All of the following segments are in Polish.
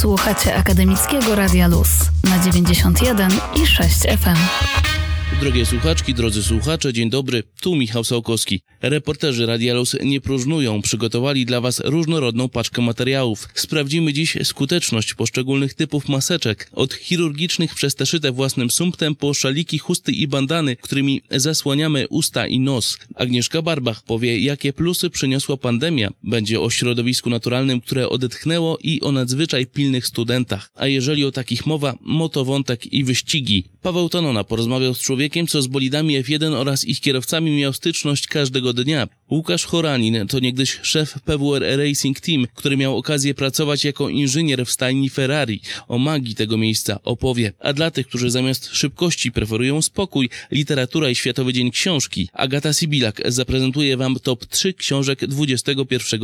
Słuchacie Akademickiego Radia Luz na 91 i 6 FM. Drogie słuchaczki, drodzy słuchacze, dzień dobry, tu Michał Sołkowski. Reporterzy Radialos nie próżnują, przygotowali dla Was różnorodną paczkę materiałów. Sprawdzimy dziś skuteczność poszczególnych typów maseczek, od chirurgicznych przez te szyte własnym sumptem po szaliki, chusty i bandany, którymi zasłaniamy usta i nos. Agnieszka Barbach powie, jakie plusy przyniosła pandemia. Będzie o środowisku naturalnym, które odetchnęło i o nadzwyczaj pilnych studentach. A jeżeli o takich mowa, motowątek i wyścigi. Paweł Tonona porozmawiał z człowiekiem, co z bolidami F1 oraz ich kierowcami miał styczność każdego dnia. Łukasz Choranin to niegdyś szef PWR Racing Team, który miał okazję pracować jako inżynier w stajni Ferrari. O magii tego miejsca opowie. A dla tych, którzy zamiast szybkości preferują spokój, literatura i Światowy Dzień Książki, Agata Sibilak zaprezentuje Wam top 3 książek XXI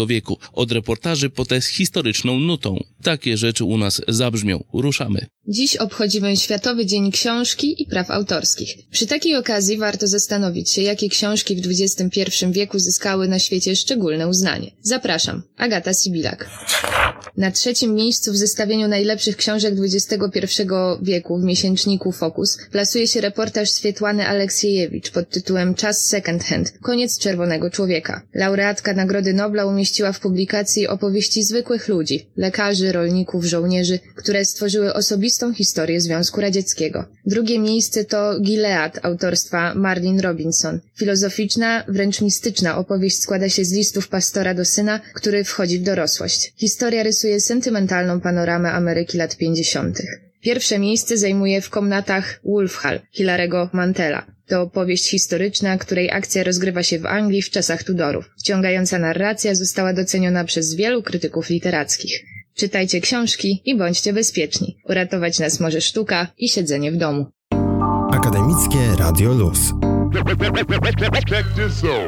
wieku. Od reportaży po tę historyczną nutą. Takie rzeczy u nas zabrzmią. Ruszamy. Dziś obchodzimy Światowy Dzień Książki i Praw Autorskich. Przy takiej okazji warto zastanowić się, jakie książki w XXI wieku zyskały na świecie szczególne uznanie. Zapraszam, Agata Sibilak. Na trzecim miejscu w zestawieniu najlepszych książek XXI wieku w miesięczniku Focus plasuje się reportaż Swietłany Aleksiejewicz pod tytułem Czas Second Hand – Koniec Czerwonego Człowieka. Laureatka Nagrody Nobla umieściła w publikacji opowieści zwykłych ludzi, lekarzy, rolników, żołnierzy, które stworzyły osobistą historię Związku Radzieckiego. Drugie miejsce to Gilead autorstwa Marlin Robinson. Filozoficzna, wręcz mistyczna opowieść składa się z listów pastora do syna, który wchodzi w dorosłość. Historia rysuje sentymentalną panoramę Ameryki lat 50. Pierwsze miejsce zajmuje w komnatach Wolf Hall Hilarego Mantela. To powieść historyczna, której akcja rozgrywa się w Anglii w czasach Tudorów. Wciągająca narracja została doceniona przez wielu krytyków literackich. Czytajcie książki i bądźcie bezpieczni. Uratować nas może sztuka i siedzenie w domu. Akademickie Radio Luz.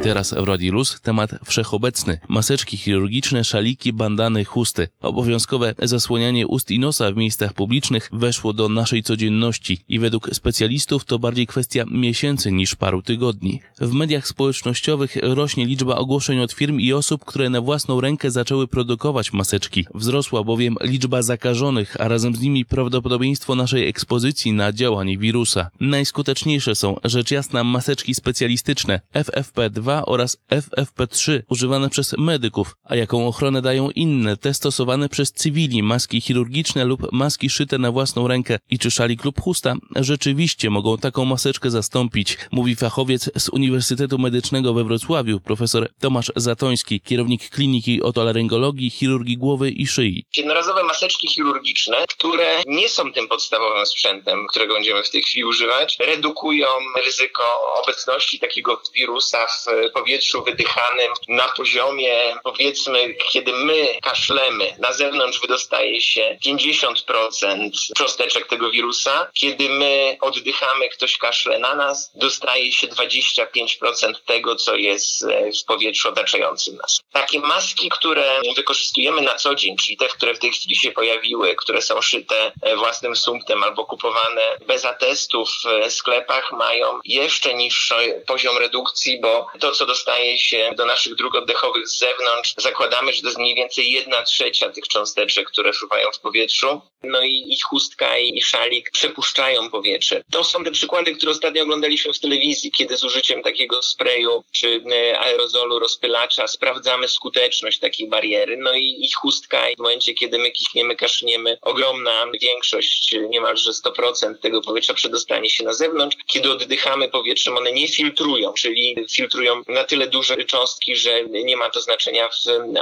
Teraz Luz temat wszechobecny. Maseczki chirurgiczne, szaliki, bandany, chusty. Obowiązkowe zasłanianie ust i nosa w miejscach publicznych weszło do naszej codzienności i według specjalistów to bardziej kwestia miesięcy niż paru tygodni. W mediach społecznościowych rośnie liczba ogłoszeń od firm i osób, które na własną rękę zaczęły produkować maseczki. Wzrosła bowiem liczba zakażonych, a razem z nimi prawdopodobieństwo naszej ekspozycji na działanie wirusa. Najskuteczniejsze są rzecz jasna maseczki specjalistyczne FFP2 oraz FFP3 używane przez medyków, a jaką ochronę dają inne, te stosowane przez cywili, maski chirurgiczne lub maski szyte na własną rękę i czy szalik lub chusta rzeczywiście mogą taką maseczkę zastąpić, mówi fachowiec z Uniwersytetu Medycznego we Wrocławiu, profesor Tomasz Zatoński, kierownik kliniki otolaryngologii, chirurgii głowy i szyi. Jednorazowe maseczki chirurgiczne, które nie są tym podstawowym sprzętem, którego będziemy w tej chwili używać, redukują ryzyko obecności takiego wirusa w powietrzu wydychanym na poziomie, powiedzmy, kiedy my kaszlemy, na zewnątrz wydostaje się 50% cząsteczek tego wirusa, kiedy my oddychamy, ktoś kaszle na nas, dostaje się 25% tego, co jest w powietrzu otaczającym nas. Takie maski, które wykorzystujemy na co dzień, czyli te, które w tej chwili się pojawiły, które są szyte własnym sumptem albo kupowane bez atestów w sklepach, mają jeszcze niższy poziom redukcji, bo to, co dostaje się do naszych dróg oddechowych z zewnątrz, zakładamy, że to jest mniej więcej jedna trzecia tych cząsteczek, które fruwają w powietrzu. No i, i chustka i szalik przepuszczają powietrze. To są te przykłady, które ostatnio oglądaliśmy w telewizji, kiedy z użyciem takiego sprayu czy aerozolu rozpylacza sprawdzamy skuteczność takiej bariery. No i, i chustka w momencie, kiedy my kichniemy, kaszniemy, ogromna większość, niemalże 100% tego powietrza przedostanie się na zewnątrz. Kiedy oddychamy powietrzem, one nie filtrują, czyli filtrują na tyle duże cząstki, że nie ma to znaczenia w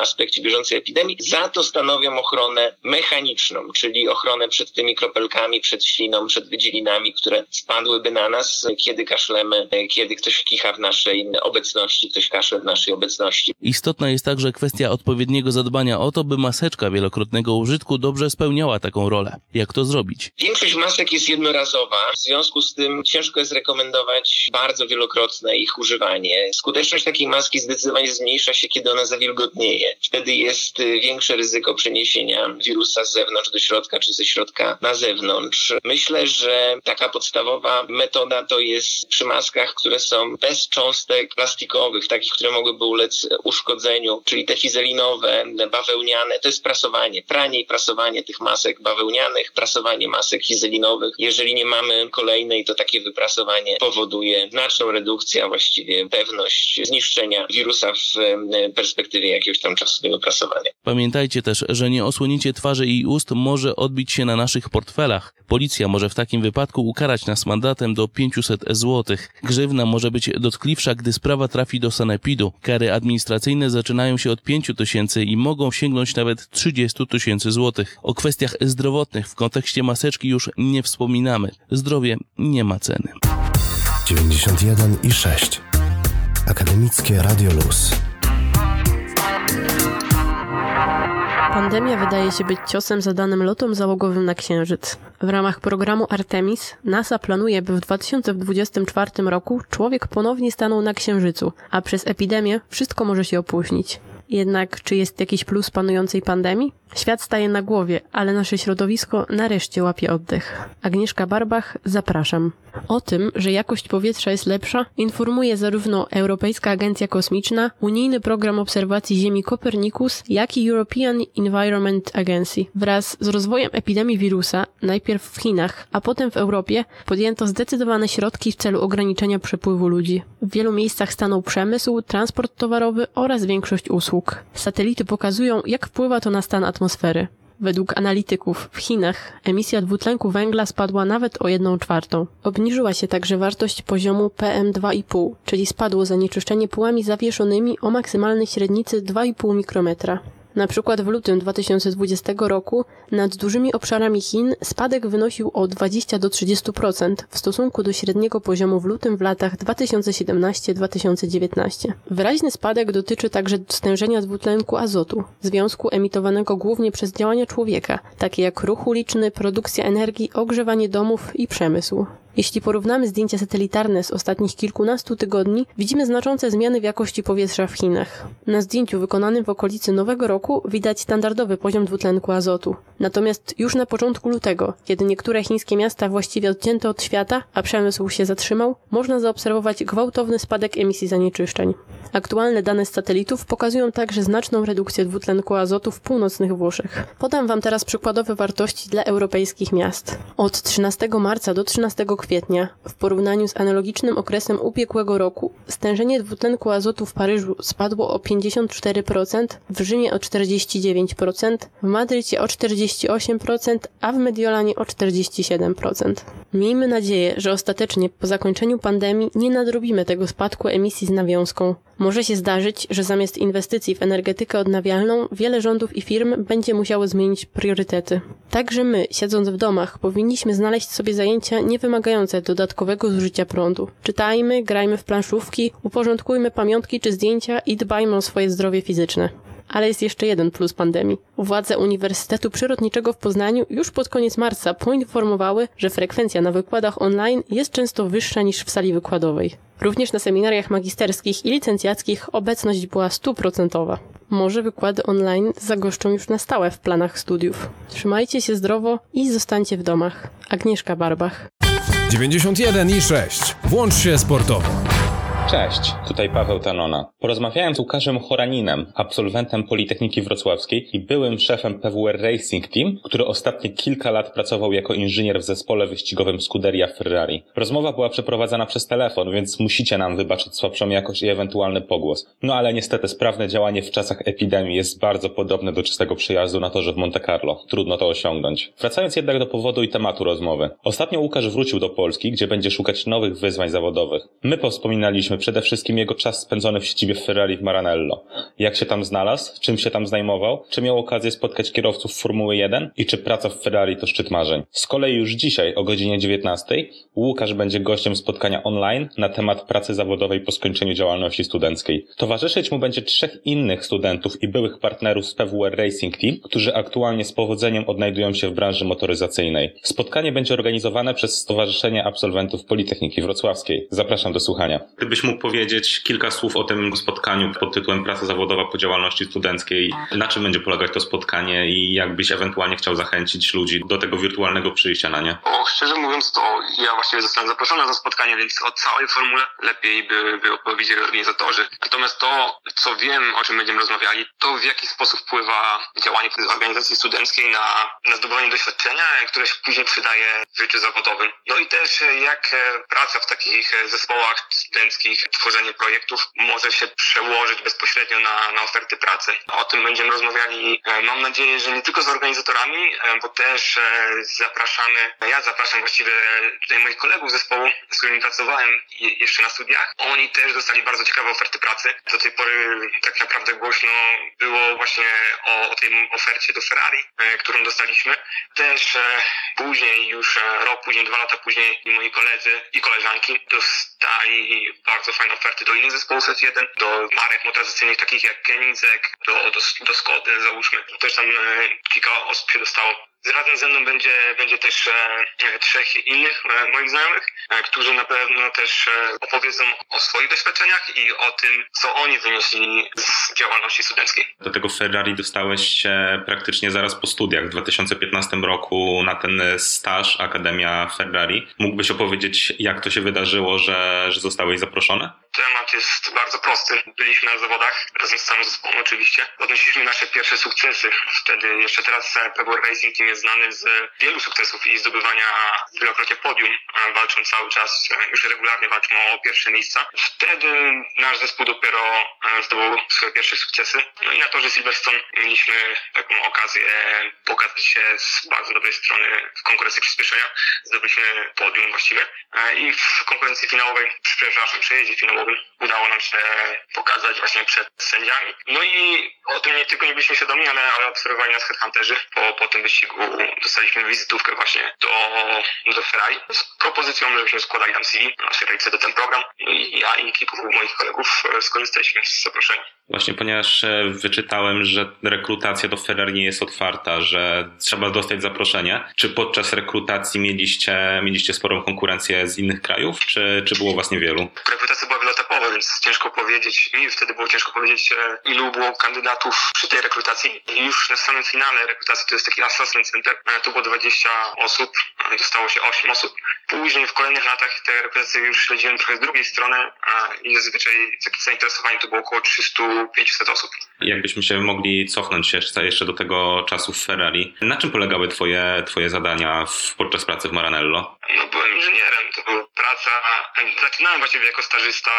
aspekcie bieżącej epidemii. Za to stanowią ochronę mechaniczną, czyli ochronę przed tymi kropelkami, przed śliną, przed wydzielinami, które spadłyby na nas, kiedy kaszlemy, kiedy ktoś kicha w naszej obecności, ktoś kaszle w naszej obecności. Istotna jest także kwestia odpowiedniego zadbania o to, by maseczka wielokrotnego użytku dobrze spełniała taką rolę. Jak to zrobić? Większość masek jest jednorazowa, w związku z tym ciężko jest rekomendować bardzo bardzo wielokrotne ich używanie. Skuteczność takiej maski zdecydowanie zmniejsza się, kiedy ona zawilgotnieje. Wtedy jest y, większe ryzyko przeniesienia wirusa z zewnątrz do środka, czy ze środka na zewnątrz. Myślę, że taka podstawowa metoda to jest przy maskach, które są bez cząstek plastikowych, takich, które mogłyby ulec uszkodzeniu, czyli te fizelinowe, bawełniane, to jest prasowanie, pranie i prasowanie tych masek bawełnianych, prasowanie masek fizelinowych. Jeżeli nie mamy kolejnej, to takie wyprasowanie powoduje znaczną redukcję, a właściwie pewność zniszczenia wirusa w perspektywie jakiegoś tam czasu tego prasowania. Pamiętajcie też, że nie osłonięcie twarzy i ust może odbić się na naszych portfelach. Policja może w takim wypadku ukarać nas mandatem do 500 zł. Grzywna może być dotkliwsza, gdy sprawa trafi do sanepidu. Kary administracyjne zaczynają się od 5 tysięcy i mogą sięgnąć nawet 30 tysięcy złotych. O kwestiach zdrowotnych w kontekście maseczki już nie wspominamy. Zdrowie nie ma ceny. 91 i 6. Akademickie Radio Luz. Pandemia wydaje się być ciosem zadanym lotom załogowym na Księżyc. W ramach programu Artemis NASA planuje, by w 2024 roku człowiek ponownie stanął na Księżycu, a przez epidemię wszystko może się opóźnić. Jednak czy jest jakiś plus panującej pandemii? Świat staje na głowie, ale nasze środowisko nareszcie łapie oddech. Agnieszka Barbach, zapraszam. O tym, że jakość powietrza jest lepsza, informuje zarówno Europejska Agencja Kosmiczna, Unijny Program Obserwacji Ziemi Copernicus, jak i European Environment Agency. Wraz z rozwojem epidemii wirusa, najpierw w Chinach, a potem w Europie, podjęto zdecydowane środki w celu ograniczenia przepływu ludzi. W wielu miejscach stanął przemysł, transport towarowy oraz większość usług. Satelity pokazują, jak wpływa to na stan atmosfery. Według analityków w Chinach emisja dwutlenku węgla spadła nawet o 1 czwartą. Obniżyła się także wartość poziomu PM2,5, czyli spadło zanieczyszczenie pyłami zawieszonymi o maksymalnej średnicy 2,5 mikrometra. Na przykład w lutym 2020 roku nad dużymi obszarami Chin spadek wynosił o 20 do 30% w stosunku do średniego poziomu w lutym w latach 2017-2019. Wyraźny spadek dotyczy także stężenia dwutlenku azotu, związku emitowanego głównie przez działania człowieka, takie jak ruch uliczny, produkcja energii, ogrzewanie domów i przemysł. Jeśli porównamy zdjęcia satelitarne z ostatnich kilkunastu tygodni, widzimy znaczące zmiany w jakości powietrza w Chinach. Na zdjęciu wykonanym w okolicy Nowego Roku widać standardowy poziom dwutlenku azotu. Natomiast już na początku lutego, kiedy niektóre chińskie miasta właściwie odcięte od świata, a przemysł się zatrzymał, można zaobserwować gwałtowny spadek emisji zanieczyszczeń. Aktualne dane z satelitów pokazują także znaczną redukcję dwutlenku azotu w północnych Włoszech. Podam Wam teraz przykładowe wartości dla europejskich miast. Od 13 marca do 13 kwietnia, w porównaniu z analogicznym okresem ubiegłego roku, stężenie dwutlenku azotu w Paryżu spadło o 54%, w Rzymie o 49%, w Madrycie o 48%, a w Mediolanie o 47%. Miejmy nadzieję, że ostatecznie po zakończeniu pandemii nie nadrobimy tego spadku emisji z nawiązką. Może się zdarzyć, że zamiast inwestycji w energetykę odnawialną, wiele rządów i firm będzie musiało zmienić priorytety. Także my, siedząc w domach, powinniśmy znaleźć sobie zajęcia nie dodatkowego zużycia prądu. Czytajmy, grajmy w planszówki, uporządkujmy pamiątki czy zdjęcia i dbajmy o swoje zdrowie fizyczne. Ale jest jeszcze jeden plus pandemii. Władze Uniwersytetu Przyrodniczego w Poznaniu już pod koniec marca poinformowały, że frekwencja na wykładach online jest często wyższa niż w sali wykładowej. Również na seminariach magisterskich i licencjackich obecność była stuprocentowa. Może wykłady online zagoszczą już na stałe w planach studiów. Trzymajcie się zdrowo i zostańcie w domach. Agnieszka Barbach. 91 i 6. Włącz się sportowo. Cześć, tutaj Paweł Tanona. Porozmawiałem z Łukaszem Choraninem, absolwentem Politechniki Wrocławskiej i byłym szefem PWR Racing Team, który ostatnie kilka lat pracował jako inżynier w zespole wyścigowym Scuderia Ferrari. Rozmowa była przeprowadzana przez telefon, więc musicie nam wybaczyć słabszą jakość i ewentualny pogłos. No ale niestety sprawne działanie w czasach epidemii jest bardzo podobne do czystego przyjazdu na torze w Monte Carlo. Trudno to osiągnąć. Wracając jednak do powodu i tematu rozmowy. Ostatnio Łukasz wrócił do Polski, gdzie będzie szukać nowych wyzwań zawodowych. My powspominaliśmy ale przede wszystkim jego czas spędzony w siedzibie Ferrari w Maranello. Jak się tam znalazł, czym się tam zajmował, czy miał okazję spotkać kierowców Formuły 1 i czy praca w Ferrari to szczyt marzeń. Z kolei już dzisiaj o godzinie 19 Łukasz będzie gościem spotkania online na temat pracy zawodowej po skończeniu działalności studenckiej. Towarzyszyć mu będzie trzech innych studentów i byłych partnerów z PWR Racing Team, którzy aktualnie z powodzeniem odnajdują się w branży motoryzacyjnej. Spotkanie będzie organizowane przez Stowarzyszenie Absolwentów Politechniki Wrocławskiej. Zapraszam do słuchania. Gdybyś mógł powiedzieć kilka słów o tym spotkaniu pod tytułem Praca zawodowa po działalności studenckiej, na czym będzie polegać to spotkanie i jakbyś ewentualnie chciał zachęcić ludzi do tego wirtualnego przyjścia na nie? O, szczerze mówiąc, to ja właściwie zostałem zaproszony na to spotkanie, więc o całej formule lepiej by, by opowiedzieli organizatorzy. Natomiast to, co wiem, o czym będziemy rozmawiali, to w jaki sposób wpływa działanie organizacji studenckiej na, na zdobywanie doświadczenia, które się później przydaje w życiu zawodowym. No i też jak praca w takich zespołach studenckich, tworzenie projektów może się przełożyć bezpośrednio na, na oferty pracy. O tym będziemy rozmawiali, mam nadzieję, że nie tylko z organizatorami, bo też zapraszamy, ja zapraszam właściwie tutaj moich kolegów z zespołu, z którymi pracowałem jeszcze na studiach. Oni też dostali bardzo ciekawe oferty pracy. Do tej pory tak naprawdę głośno było właśnie o, o tej ofercie do Ferrari, którą dostaliśmy. Też później, już rok później, dwa lata później moi koledzy i koleżanki dostali bardzo fajne oferty do innych zespołów F1, do marek motoryzacyjnych takich jak Koenigsegg, do, do, do Skody załóżmy. Też tam kilka osób się dostało. Razem ze mną będzie, będzie też e, trzech innych e, moich znajomych, e, którzy na pewno też e, opowiedzą o swoich doświadczeniach i o tym, co oni wynieśli z działalności studenckiej. Do tego Ferrari dostałeś się praktycznie zaraz po studiach w 2015 roku na ten staż Akademia Ferrari. Mógłbyś opowiedzieć, jak to się wydarzyło, że, że zostałeś zaproszony? Temat jest bardzo prosty. Byliśmy na zawodach, razem z całym zespołem oczywiście. Odnieśliśmy nasze pierwsze sukcesy. Wtedy jeszcze teraz PWR Racing Team jest znany z wielu sukcesów i zdobywania wielokrotnie podium. Walczą cały czas, już regularnie walczą o pierwsze miejsca. Wtedy nasz zespół dopiero zdobył swoje pierwsze sukcesy. No i na torze Silverstone mieliśmy taką okazję pokazać się z bardzo dobrej strony w konkurencji przyspieszenia. Zdobyliśmy podium właściwie. I w konkurencji finałowej, przepraszam, przejeździe finałowym udało nam się pokazać właśnie przed sędziami. No i o tym nie tylko nie byliśmy świadomi, ale, ale obserwowali nas headhunterzy. Po, po tym wyścigu dostaliśmy wizytówkę właśnie do, do Ferrari z propozycją, żebyśmy składali tam CV na naszej reakcji do ten program. No i ja i kilku moich kolegów skorzystaliśmy z zaproszenia. Właśnie, ponieważ wyczytałem, że rekrutacja do Ferrari nie jest otwarta, że trzeba dostać zaproszenie. Czy podczas rekrutacji mieliście, mieliście sporą konkurencję z innych krajów, czy, czy było was niewielu? Rekrutacja była wieloetapowa, więc ciężko powiedzieć, mi wtedy było ciężko powiedzieć, ilu było kandydatów przy tej rekrutacji. I już na samym finale rekrutacji, to jest taki assessment center, tu było 20 osób, dostało się 8 osób. Później w kolejnych latach te rekrutacje już śledziłem trochę z drugiej strony i zazwyczaj takie zainteresowanie to było około 300-500 osób. Jakbyśmy się mogli cofnąć jeszcze, jeszcze do tego czasu w Ferrari. Na czym polegały twoje, twoje zadania w, podczas pracy w Maranello? No byłem inżynierem, to była praca, zaczynałem właściwie jako stażysta,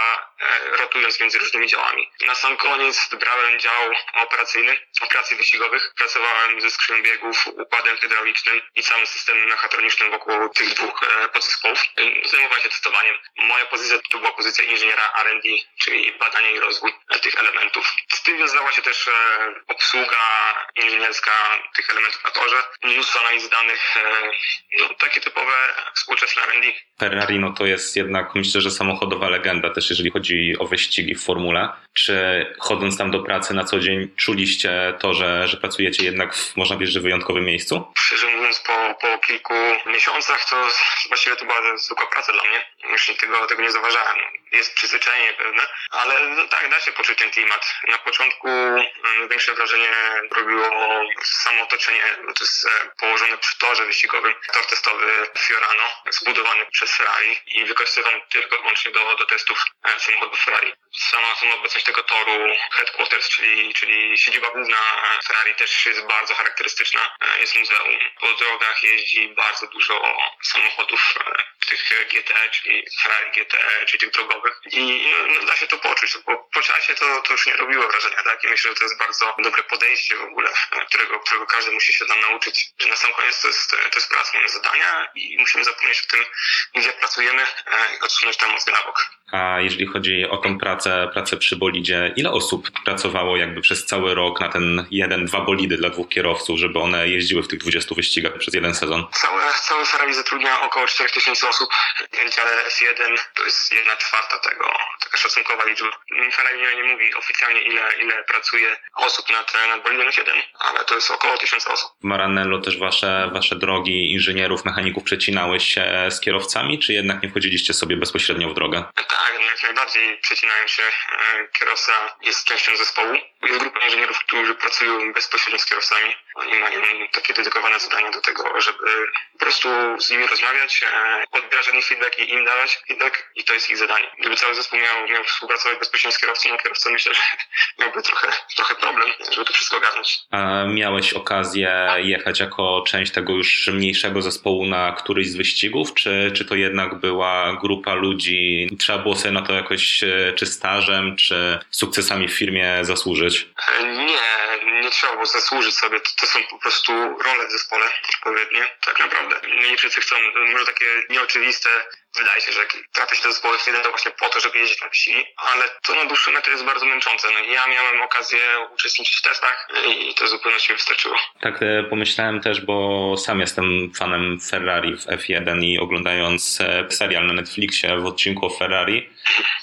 rotując między różnymi działami. Na sam koniec wybrałem dział operacyjny, operacji wyścigowych. Pracowałem ze skrzynią biegów, układem hydraulicznym i całym systemem mechatronicznym wokół tych dwóch podzespołów. Zajmowałem się testowaniem. Moja pozycja to była pozycja inżyniera R&D, czyli badanie i rozwój tych elementów. Z tym wiązała się też obsługa inżynierska tych elementów na torze, mnóstwo analiz danych, no, takie typowe współczesne R&D. Ferrari no to jest jednak myślę, że samochodowa legenda też jeżeli chodzi o wyścigi w formule. Czy chodząc tam do pracy na co dzień czuliście to, że, że pracujecie jednak w, można powiedzieć, że wyjątkowym miejscu? Szczerze mówiąc po, po kilku miesiącach to właściwie to była zwykła praca dla mnie. Już tego, tego nie zauważałem. Jest przyzwyczajenie pewne, ale no tak, da się poczuć ten klimat. Na początku większe wrażenie robiło samo otoczenie, bo to jest położone przy torze wyścigowym. Tor testowy Fiorano, zbudowany przez Ferrari i wykorzystywany tylko i wyłącznie do, do testów samochodów Ferrari. Sama, sama obecność tego toru, headquarters, czyli, czyli siedziba główna Ferrari też jest bardzo charakterystyczna. Jest muzeum. Po drogach jeździ bardzo dużo samochodów tych GT, czyli Ferrari GT, czyli tych drogowych. I no, da się to poczuć, bo po czasie to, to już nie robiło wrażenia, tak? I myślę, że to jest bardzo dobre podejście w ogóle, którego, którego każdy musi się tam nauczyć. Że na sam koniec to jest, to jest praca, mamy zadania i musimy zapomnieć o tym, gdzie pracujemy i odsunąć tam mocno na bok. A jeżeli chodzi o tą pracę, pracę przy bolidzie, ile osób pracowało jakby przez cały rok na ten jeden, dwa bolidy dla dwóch kierowców, żeby one jeździły w tych 20 wyścigach przez jeden sezon? Całe, całe Ferrari zatrudnia około 4000 osób, więc ale F1 to jest jedna czwarta tego, taka szacunkowa liczba. Ferrari nie, nie mówi oficjalnie ile, ile pracuje osób nad, nad bolidem F1, ale to jest około 1000 osób. Maranello też wasze, wasze drogi inżynierów, mechaników przecinały się z kierowcami, czy jednak nie wchodziliście sobie bezpośrednio w drogę? Tak, jak najbardziej przecinają się. E, Kierowca jest częścią zespołu. Jest grupa inżynierów, którzy pracują bezpośrednio z kierowcami. Oni mają takie dedykowane zadania do tego, żeby po prostu z nimi rozmawiać, e, odbierać od nich feedback i im dawać feedback i to jest ich zadanie. Gdyby cały zespół miał, miał współpracować bezpośrednio z kierowcą, no kierowca myślę, że miałby trochę, trochę problem, żeby to wszystko ogarnąć. A miałeś okazję jechać jako część tego już mniejszego zespołu na któryś z wyścigów, czy, czy to jednak była grupa ludzi, trzeba było sobie na to jakoś e, czy stażem, czy sukcesami w firmie zasłużyć? E, Nie, nie trzeba było zasłużyć sobie. To, to są po prostu role w zespole odpowiednie, tak naprawdę. Nie wszyscy chcą, może takie nieoczywiste, wydaje się, że trafia się do zespołu F1 to właśnie po to, żeby jeździć na wyścigi, ale to na dłuższą metę jest bardzo męczące. No, ja miałem okazję uczestniczyć w testach i to zupełnie mi wystarczyło. Tak e, pomyślałem też, bo sam jestem fanem Ferrari w F1 i oglądając e, serial na Netflixie w odcinku o Ferrari,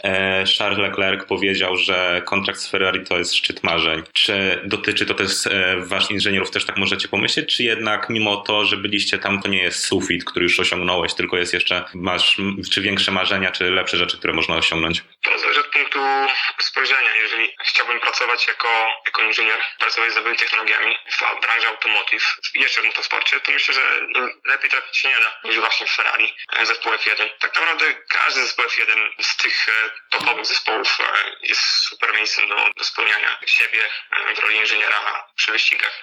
e, Charles Leclerc powiedział, że kontrakt z Ferrari to jest szczyt marzeń. Czy dotyczy to też e, wasz inżynierów, też tak możecie pomyśleć, czy jednak mimo to, że byliście tam, to nie jest sufit, który już osiągnąłeś, tylko jest jeszcze, masz czy większe marzenia, czy lepsze rzeczy, które można osiągnąć? To zależy od punktu spojrzenia. Jeżeli chciałbym pracować jako, jako inżynier, pracować z nowymi technologiami w branży automotive, jeszcze w motosporcie, to myślę, że lepiej trafić się nie da niż właśnie w Ferrari, e, zespół F1. Tak naprawdę każdy zespół F1 z tych e, topowych zespołów e, jest super miejscem do, do spełniania siebie w roli inżyniera przy wyścigach.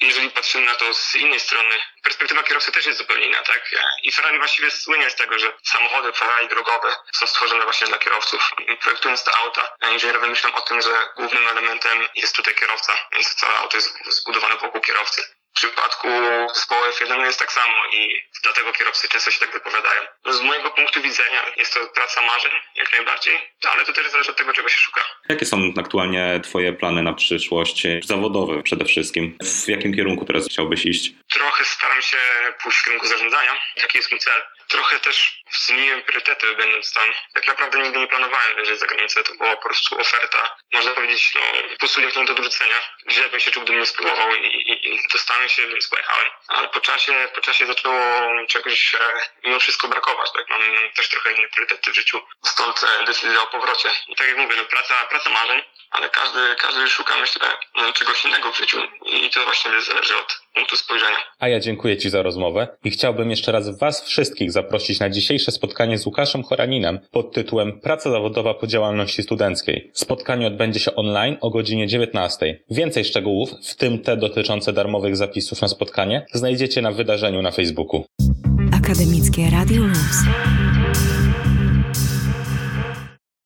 Jeżeli patrzymy na to z innej strony, perspektywa kierowcy też jest zupełnie inna, tak? I Ferrari właściwie słynie z tego, że samochody Ferrari drogowe są stworzone właśnie dla kierowców. Projektując te auta, inżynierowie myślą o tym, że głównym elementem jest tutaj kierowca, więc całe auto jest zbudowane wokół kierowcy. W przypadku zespołu F1 jest tak samo i dlatego kierowcy często się tak wypowiadają. Z mojego punktu widzenia jest to praca marzeń, jak najbardziej, ale to też zależy od tego, czego się szuka. Jakie są aktualnie Twoje plany na przyszłość, zawodowe przede wszystkim? W jakim kierunku teraz chciałbyś iść? Trochę staram się pójść w kierunku zarządzania. Taki jest mój cel. Trochę też zmieniłem priorytety, będąc tam. Tak naprawdę nigdy nie planowałem wyjść za granicę. To była po prostu oferta, można powiedzieć, no, po prostu nie do odrzucenia. Źle bym się czuł, gdybym nie spróbował i, i, i dostałem się, więc pojechałem. Ale po czasie, po czasie zaczęło czegoś e, mimo wszystko brakować. Tak? Mam też trochę inne priorytety w życiu. Stąd e, decyzja o powrocie. I tak jak mówię, no, praca, praca marzeń, ale każdy, każdy szuka, myślę, no, czegoś innego w życiu. I to właśnie zależy od punktu spojrzenia. A ja dziękuję Ci za rozmowę i chciałbym jeszcze raz Was wszystkich zaprosić na dzisiejsze spotkanie z Łukaszem Choraninem pod tytułem Praca zawodowa po działalności studenckiej. Spotkanie odbędzie się online o godzinie 19. Więcej szczegółów, w tym te dotyczące darmowych zapisów na spotkanie, znajdziecie na wydarzeniu na Facebooku. Akademickie Radio Luz.